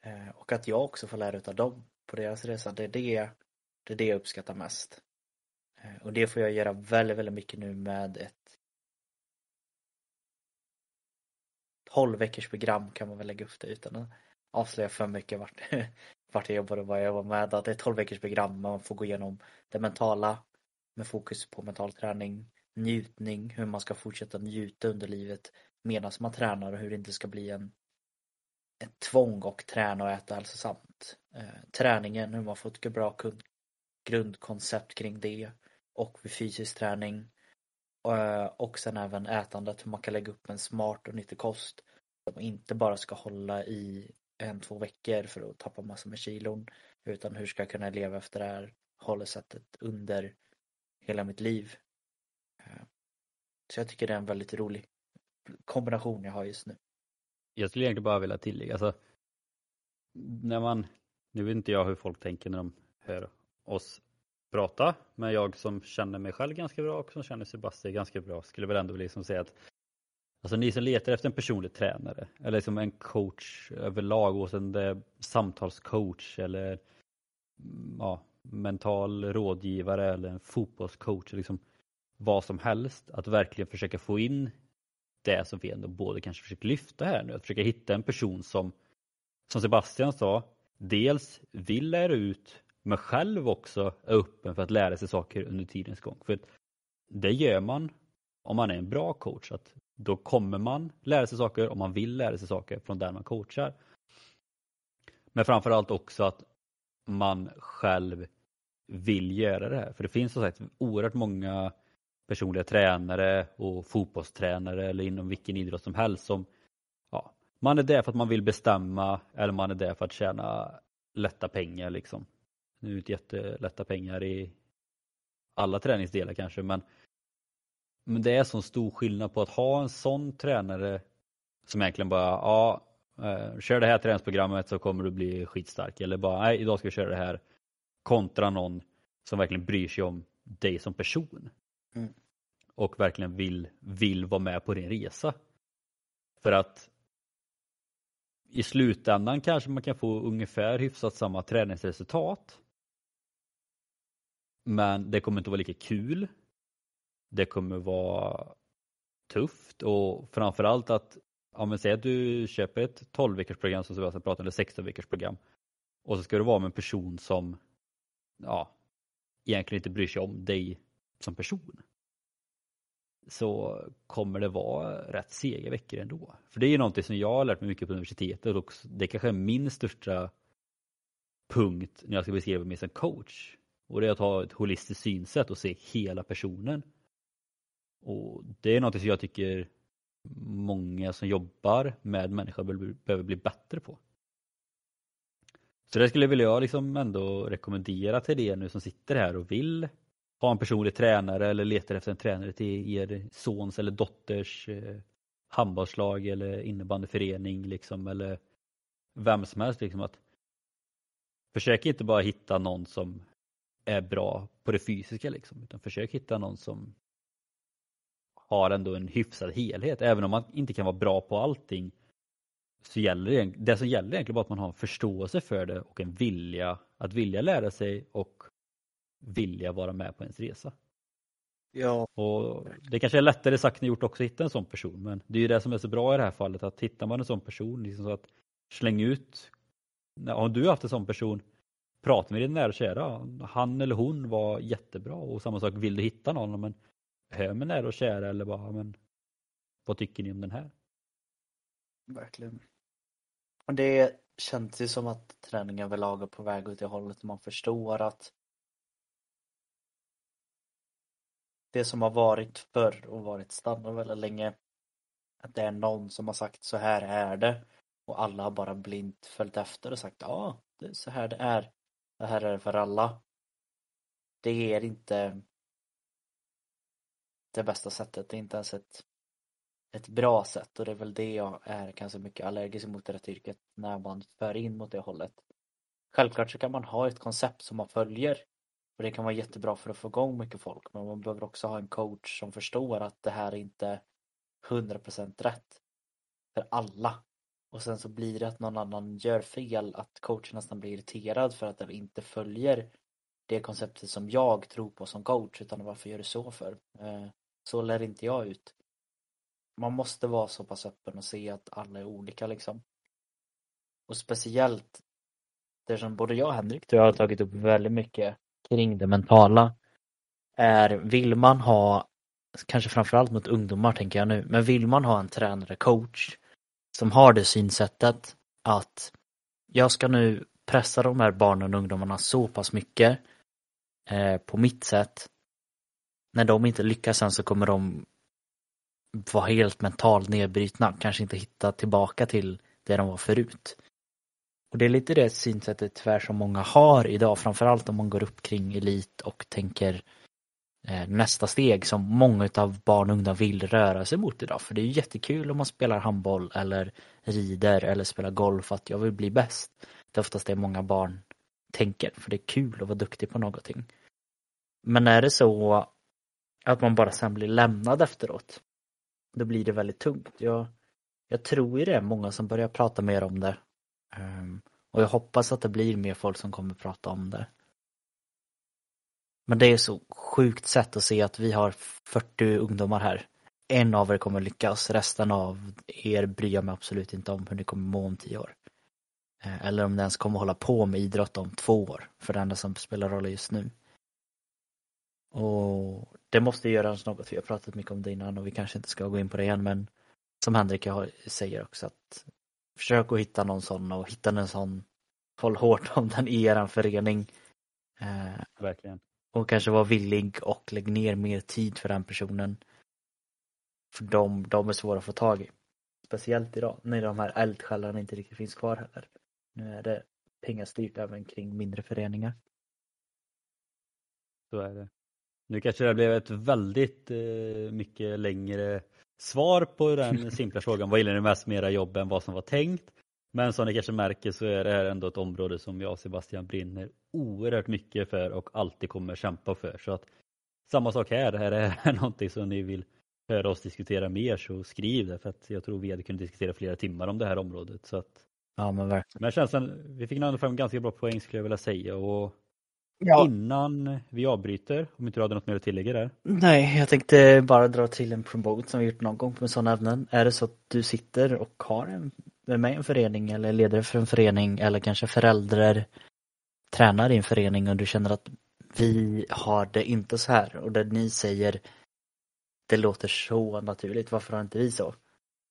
A: Eh, och att jag också får lära utav dem på deras resa. Det är det, det, är det jag uppskattar mest. Eh, och det får jag göra väldigt, väldigt mycket nu med ett 12 veckors program kan man väl lägga upp det utan att avslöja för mycket vart, vart jag jobbar och vad jag var med. Att det är 12 veckors program man får gå igenom det mentala med fokus på mental träning, njutning, hur man ska fortsätta njuta under livet medan man tränar och hur det inte ska bli en ett tvång och träna och äta hälsosamt. Eh, träningen, hur man får ett bra grundkoncept kring det och vid fysisk träning. Eh, och sen även ätandet, hur man kan lägga upp en smart och nyttig kost. Som inte bara ska hålla i en, två veckor för att tappa massor med kilon. Utan hur ska jag kunna leva efter det här hållsättet under hela mitt liv. Eh, så jag tycker det är en väldigt rolig kombination jag har just nu
B: jag skulle egentligen bara vilja tillägga, alltså, när man, nu vet inte jag hur folk tänker när de hör oss prata, men jag som känner mig själv ganska bra och som känner Sebastian ganska bra skulle väl ändå liksom säga att Alltså ni som letar efter en personlig tränare eller liksom en coach överlag, oavsett det samtalscoach eller mm, ja, mental rådgivare eller en fotbollscoach, liksom vad som helst, att verkligen försöka få in det som vi ändå både kanske försöker lyfta här nu, att försöka hitta en person som, som Sebastian sa, dels vill lära ut men själv också är öppen för att lära sig saker under tidens gång. För det gör man om man är en bra coach, att då kommer man lära sig saker om man vill lära sig saker från där man coachar. Men framförallt också att man själv vill göra det här. För det finns som sagt oerhört många personliga tränare och fotbollstränare eller inom vilken idrott som helst som ja, man är där för att man vill bestämma eller man är där för att tjäna lätta pengar liksom. Nu är det inte jättelätta pengar i alla träningsdelar kanske men men det är så stor skillnad på att ha en sån tränare som egentligen bara, ja, eh, kör det här träningsprogrammet så kommer du bli skitstark. Eller bara, nej, idag ska vi köra det här. Kontra någon som verkligen bryr sig om dig som person. Mm. Och verkligen vill, vill vara med på din resa. För att i slutändan kanske man kan få ungefär hyfsat samma träningsresultat. Men det kommer inte vara lika kul. Det kommer vara tufft och framförallt att om man säger att du köper ett 12 veckors program som Sebastian pratade om, eller 16 veckors program. Och så ska du vara med en person som ja, egentligen inte bryr sig om dig som person så kommer det vara rätt sega veckor ändå. För det är ju någonting som jag har lärt mig mycket på universitetet och det kanske är min största punkt när jag ska beskriva mig som coach. Och det är att ha ett holistiskt synsätt och se hela personen. Och det är något som jag tycker många som jobbar med människor behöver bli bättre på. Så det skulle vilja jag liksom ändå rekommendera till er nu som sitter här och vill ha en personlig tränare eller letar efter en tränare till er sons eller dotters eh, handbollslag eller innebandyförening liksom eller vem som helst liksom att försök inte bara hitta någon som är bra på det fysiska liksom utan försök hitta någon som har ändå en hyfsad helhet även om man inte kan vara bra på allting så gäller det, det som gäller egentligen bara att man har en förståelse för det och en vilja att vilja lära sig och vilja vara med på ens resa.
A: Ja.
B: Och Det kanske är lättare sagt än gjort också att hitta en sån person men det är ju det som är så bra i det här fallet att hittar man en sån person liksom så att släng ut, om du har haft en sån person, prata med din nära och kära. Han eller hon var jättebra och samma sak, vill du hitta någon, men hör med nära och kära eller bara, men vad tycker ni om den här?
A: Verkligen. Och det känns ju som att träningen överlag är på väg åt det hållet man förstår att det som har varit förr och varit standard väldigt länge att det är någon som har sagt så här är det och alla har bara blint följt efter och sagt ja, det är så här det är. Det här är för alla. Det ger inte det bästa sättet. Det är inte ens ett, ett bra sätt och det är väl det jag är kanske mycket allergisk mot i det yrket när man för in mot det hållet. Självklart så kan man ha ett koncept som man följer och det kan vara jättebra för att få igång mycket folk men man behöver också ha en coach som förstår att det här är inte 100% rätt för alla. Och sen så blir det att någon annan gör fel, att coachen nästan blir irriterad för att den inte följer det konceptet som jag tror på som coach utan varför gör du så för? Eh, så lär inte jag ut. Man måste vara så pass öppen och se att alla är olika liksom. Och speciellt det som både jag och Henrik tror jag har tagit upp väldigt mycket kring det mentala är vill man ha, kanske framförallt mot ungdomar tänker jag nu, men vill man ha en tränare, coach som har det synsättet att jag ska nu pressa de här barnen och ungdomarna så pass mycket eh, på mitt sätt. När de inte lyckas sen så kommer de vara helt mentalt nedbrytna, kanske inte hitta tillbaka till det de var förut. Och det är lite det synsättet tyvärr som många har idag, framförallt om man går upp kring elit och tänker eh, Eh, nästa steg som många av barn och unga vill röra sig mot idag. För det är ju jättekul om man spelar handboll eller rider eller spelar golf att jag vill bli bäst. Det är oftast det många barn tänker, för det är kul att vara duktig på någonting. Men är det så att man bara sen blir lämnad efteråt, då blir det väldigt tungt. Jag, jag tror ju det är många som börjar prata mer om det. Ehm, och jag hoppas att det blir mer folk som kommer prata om det. Men det är så sjukt sätt att se att vi har 40 ungdomar här. En av er kommer lyckas, resten av er bryr jag mig absolut inte om hur ni kommer må om tio år. Eh, eller om ni ens kommer hålla på med idrott om två år, för det enda som spelar roll just nu. Och det måste göras något, vi har pratat mycket om det innan och vi kanske inte ska gå in på det igen men som Henrik säger också att försök att hitta någon sån och hitta en sån, håll hårt om den i er förening.
B: Eh, Verkligen.
A: Och kanske vara villig och lägg ner mer tid för den personen. För de, de är svåra att få tag i. Speciellt idag när de här eldsjälarna inte riktigt finns kvar heller. Nu är det pengastyrt även kring mindre föreningar.
B: Så är det. Nu kanske det blev ett väldigt eh, mycket längre svar på den simpla frågan. Vad gillar ni mest med era jobb än vad som var tänkt? Men som ni kanske märker så är det här ändå ett område som jag och Sebastian brinner oerhört mycket för och alltid kommer kämpa för. Så att samma sak här, det här är någonting som ni vill höra oss diskutera mer så skriv det för att jag tror vi hade kunnat diskutera flera timmar om det här området. Så att...
A: Ja men verkligen.
B: Men känslan, vi fick ändå fram ganska bra poäng skulle jag vilja säga och ja. innan vi avbryter, om inte du hade något mer att tillägga där?
A: Nej, jag tänkte bara dra till en promote som vi gjort någon gång med sådana ämnen. Är det så att du sitter och har en är med i en förening eller ledare för en förening eller kanske föräldrar tränar i en förening och du känner att vi har det inte så här och det ni säger det låter så naturligt, varför har inte vi så?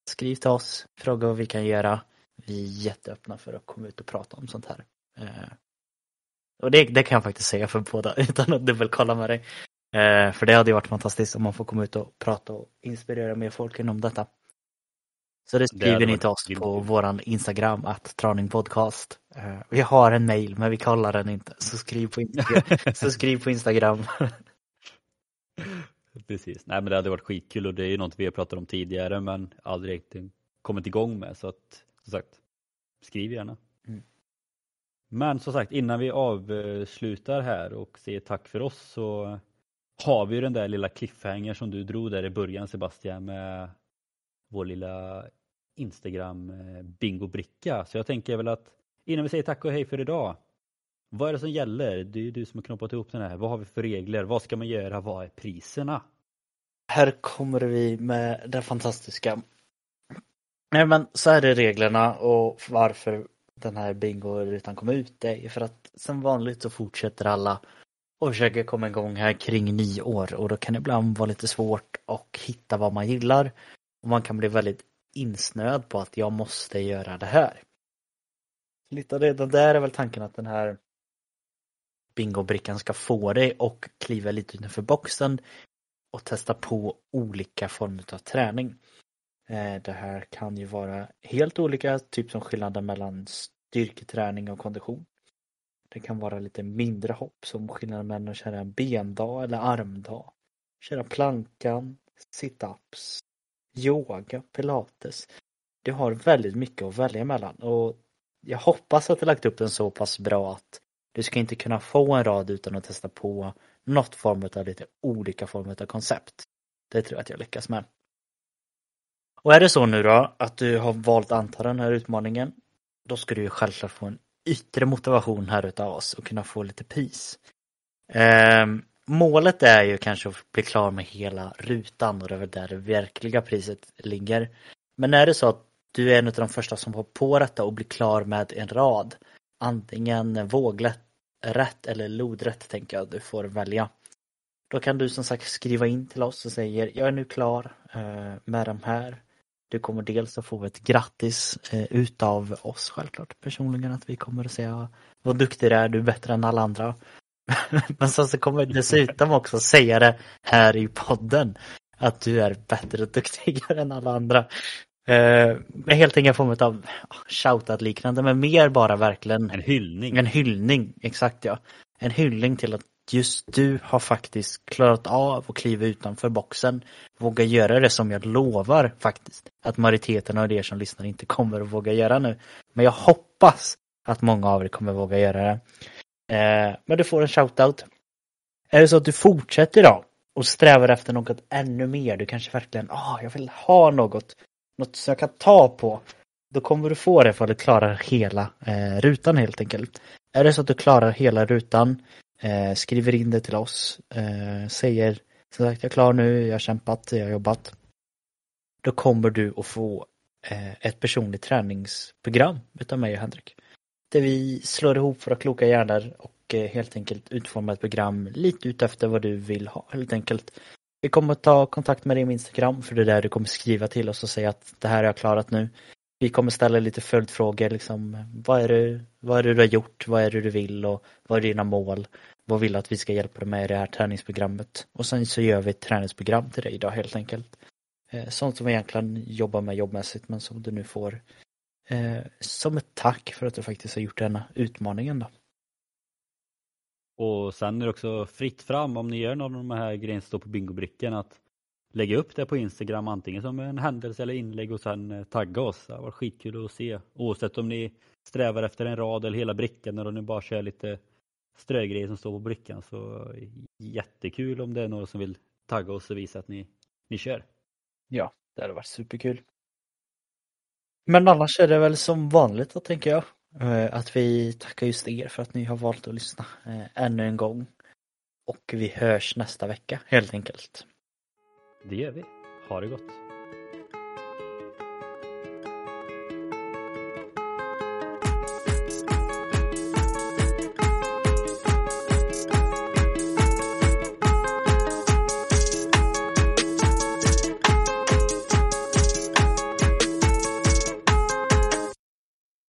A: Skriv till oss, fråga vad vi kan göra. Vi är jätteöppna för att komma ut och prata om sånt här. Eh, och det, det kan jag faktiskt säga för båda utan att dubbelkolla med dig. Eh, för det hade ju varit fantastiskt om man får komma ut och prata och inspirera mer folk inom detta. Så det skriver det ni till oss på våran Instagram, att traningpodcast. Uh, vi har en mail men vi kollar den inte, så skriv på Instagram. så skriv på Instagram.
B: Precis, nej men det hade varit skitkul och det är ju något vi har pratat om tidigare men aldrig kommit igång med så att som sagt, skriv gärna. Mm. Men som sagt innan vi avslutar här och säger tack för oss så har vi ju den där lilla cliffhanger som du drog där i början Sebastian med vår lilla Instagram eh, bingobricka. Så jag tänker väl att innan vi säger tack och hej för idag. Vad är det som gäller? Det är ju du som har knoppat ihop den här. Vad har vi för regler? Vad ska man göra? Vad är priserna?
A: Här kommer vi med det fantastiska. Nej men så är det reglerna och varför den här bingorutan kom ut. Det är för att som vanligt så fortsätter alla och försöker komma igång här kring nio år och då kan det ibland vara lite svårt att hitta vad man gillar. Och man kan bli väldigt insnöad på att jag måste göra det här. Lite redan där är väl tanken att den här bingobrickan ska få dig och kliva lite utanför boxen och testa på olika former av träning. Eh, det här kan ju vara helt olika, typ som skillnaden mellan styrketräning och kondition. Det kan vara lite mindre hopp som skillnaden mellan att köra en bendag eller armdag. Köra plankan, situps, yoga, pilates. Du har väldigt mycket att välja mellan och jag hoppas att du lagt upp den så pass bra att du ska inte kunna få en rad utan att testa på något form av lite olika former av koncept. Det tror jag att jag lyckas med. Och är det så nu då att du har valt att anta den här utmaningen då ska du ju självklart få en yttre motivation här utav oss och kunna få lite peace. Eh, målet är ju kanske att bli klar med hela rutan och det är väl där det verkliga priset ligger. Men är det så att du är en av de första som har på detta och blir klar med en rad, antingen våglätt rätt eller lodrätt tänker jag du får välja. Då kan du som sagt skriva in till oss och säger jag är nu klar eh, med de här du kommer dels att få ett grattis eh, utav oss självklart personligen att vi kommer att säga vad duktig du är, du är bättre än alla andra. Men sen så kommer vi dessutom också säga det här i podden att du är bättre och duktigare än alla andra. Eh, helt enkelt form av shoutout liknande men mer bara verkligen
B: En hyllning.
A: En hyllning, exakt ja. En hyllning till att just du har faktiskt klarat av att kliva utanför boxen. Våga göra det som jag lovar faktiskt. Att majoriteten av er som lyssnar inte kommer att våga göra nu. Men jag hoppas att många av er kommer att våga göra det. Eh, men du får en shoutout. Är det så att du fortsätter då och strävar efter något ännu mer, du kanske verkligen, ah, oh, jag vill ha något, något som jag kan ta på. Då kommer du få det för att du klarar hela eh, rutan helt enkelt. Är det så att du klarar hela rutan eh, skriver in det till oss, eh, säger som sagt jag är klar nu, jag har kämpat, jag har jobbat. Då kommer du att få eh, ett personligt träningsprogram utav mig och Henrik. Där vi slår ihop våra kloka hjärnor och eh, helt enkelt utformar ett program lite utefter vad du vill ha helt enkelt. Vi kommer att ta kontakt med dig på Instagram för det är där du kommer skriva till oss och säga att det här har jag klarat nu. Vi kommer ställa lite följdfrågor liksom. Vad är det, vad är det du har gjort? Vad är det du vill och vad är dina mål? Vad vill du att vi ska hjälpa dig med i det här träningsprogrammet? Och sen så gör vi ett träningsprogram till dig idag helt enkelt. Eh, sånt som vi egentligen jobbar med jobbmässigt men som du nu får eh, som ett tack för att du faktiskt har gjort denna utmaningen då.
B: Och sen är det också fritt fram om ni gör någon av de här grejerna som står på bingobrickan att lägga upp det på Instagram antingen som en händelse eller inlägg och sen eh, tagga oss. Det var skitkul att se. Oavsett om ni strävar efter en rad eller hela brickan eller om ni bara kör lite strögrejer som står på brickan så jättekul om det är några som vill tagga oss och visa att ni, ni kör.
A: Ja, det hade varit superkul. Men annars är det väl som vanligt då tänker jag. Eh, att vi tackar just er för att ni har valt att lyssna eh, ännu en gång. Och vi hörs nästa vecka helt enkelt.
B: Det gör vi. Ha det gott.